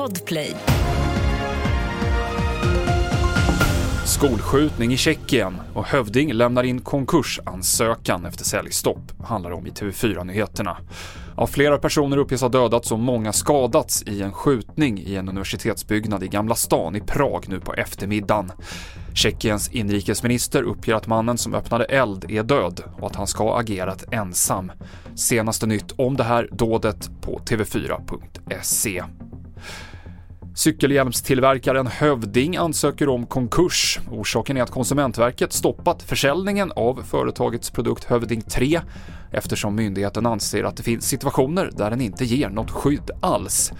Podplay. Skolskjutning i Tjeckien och Hövding lämnar in konkursansökan efter säljstopp, handlar om i TV4-nyheterna. Ja, flera personer uppges ha dödats och många skadats i en skjutning i en universitetsbyggnad i Gamla stan i Prag nu på eftermiddagen. Tjeckiens inrikesminister uppger att mannen som öppnade eld är död och att han ska ha agerat ensam. Senaste nytt om det här dådet på tv4.se. Cykelhjälmstillverkaren Hövding ansöker om konkurs. Orsaken är att Konsumentverket stoppat försäljningen av företagets produkt Hövding 3 eftersom myndigheten anser att det finns situationer där den inte ger något skydd alls.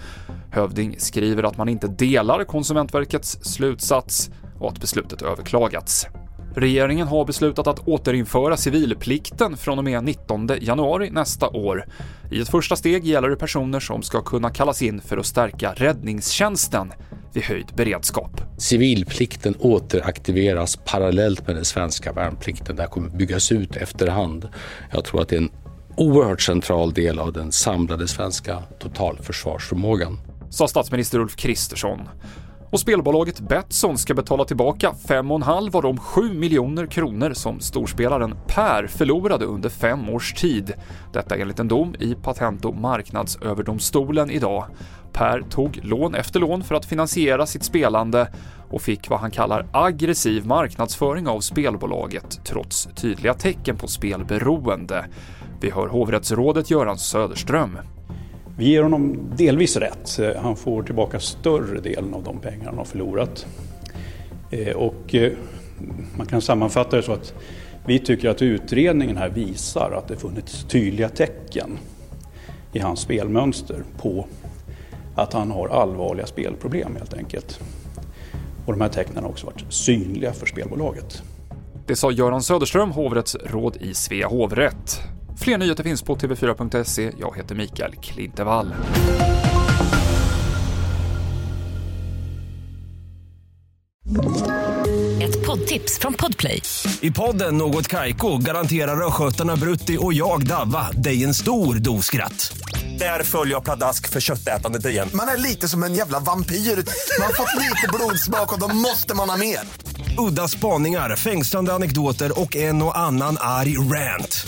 Hövding skriver att man inte delar Konsumentverkets slutsats och att beslutet överklagats. Regeringen har beslutat att återinföra civilplikten från och med 19 januari nästa år. I ett första steg gäller det personer som ska kunna kallas in för att stärka räddningstjänsten vid höjd beredskap. Civilplikten återaktiveras parallellt med den svenska värnplikten. Det här kommer byggas ut efterhand. Jag tror att det är en oerhört central del av den samlade svenska totalförsvarsförmågan. Sa statsminister Ulf Kristersson. Och spelbolaget Betsson ska betala tillbaka 5,5 av de 7 miljoner kronor som storspelaren Per förlorade under fem års tid. Detta enligt en dom i Patent och marknadsöverdomstolen idag. Per tog lån efter lån för att finansiera sitt spelande och fick vad han kallar aggressiv marknadsföring av spelbolaget trots tydliga tecken på spelberoende. Vi hör hovrättsrådet Göran Söderström. Vi ger honom delvis rätt. Han får tillbaka större delen av de pengar han har förlorat. Eh, och eh, man kan sammanfatta det så att vi tycker att utredningen här visar att det funnits tydliga tecken i hans spelmönster på att han har allvarliga spelproblem helt enkelt. Och de här tecknen har också varit synliga för spelbolaget. Det sa Göran Söderström, hovrättsråd i Svea hovrätt. Fler nyheter finns på tv4.se. Jag heter Mikael Klintevall. Ett poddtips från Podplay. I podden Något Kaiko garanterar östgötarna Brutti och jag, Davva, dig en stor dos skratt. Där följer jag pladask för köttätandet igen. Man är lite som en jävla vampyr. Man har fått lite blodsmak och då måste man ha mer. Udda spaningar, fängslande anekdoter och en och annan arg rant.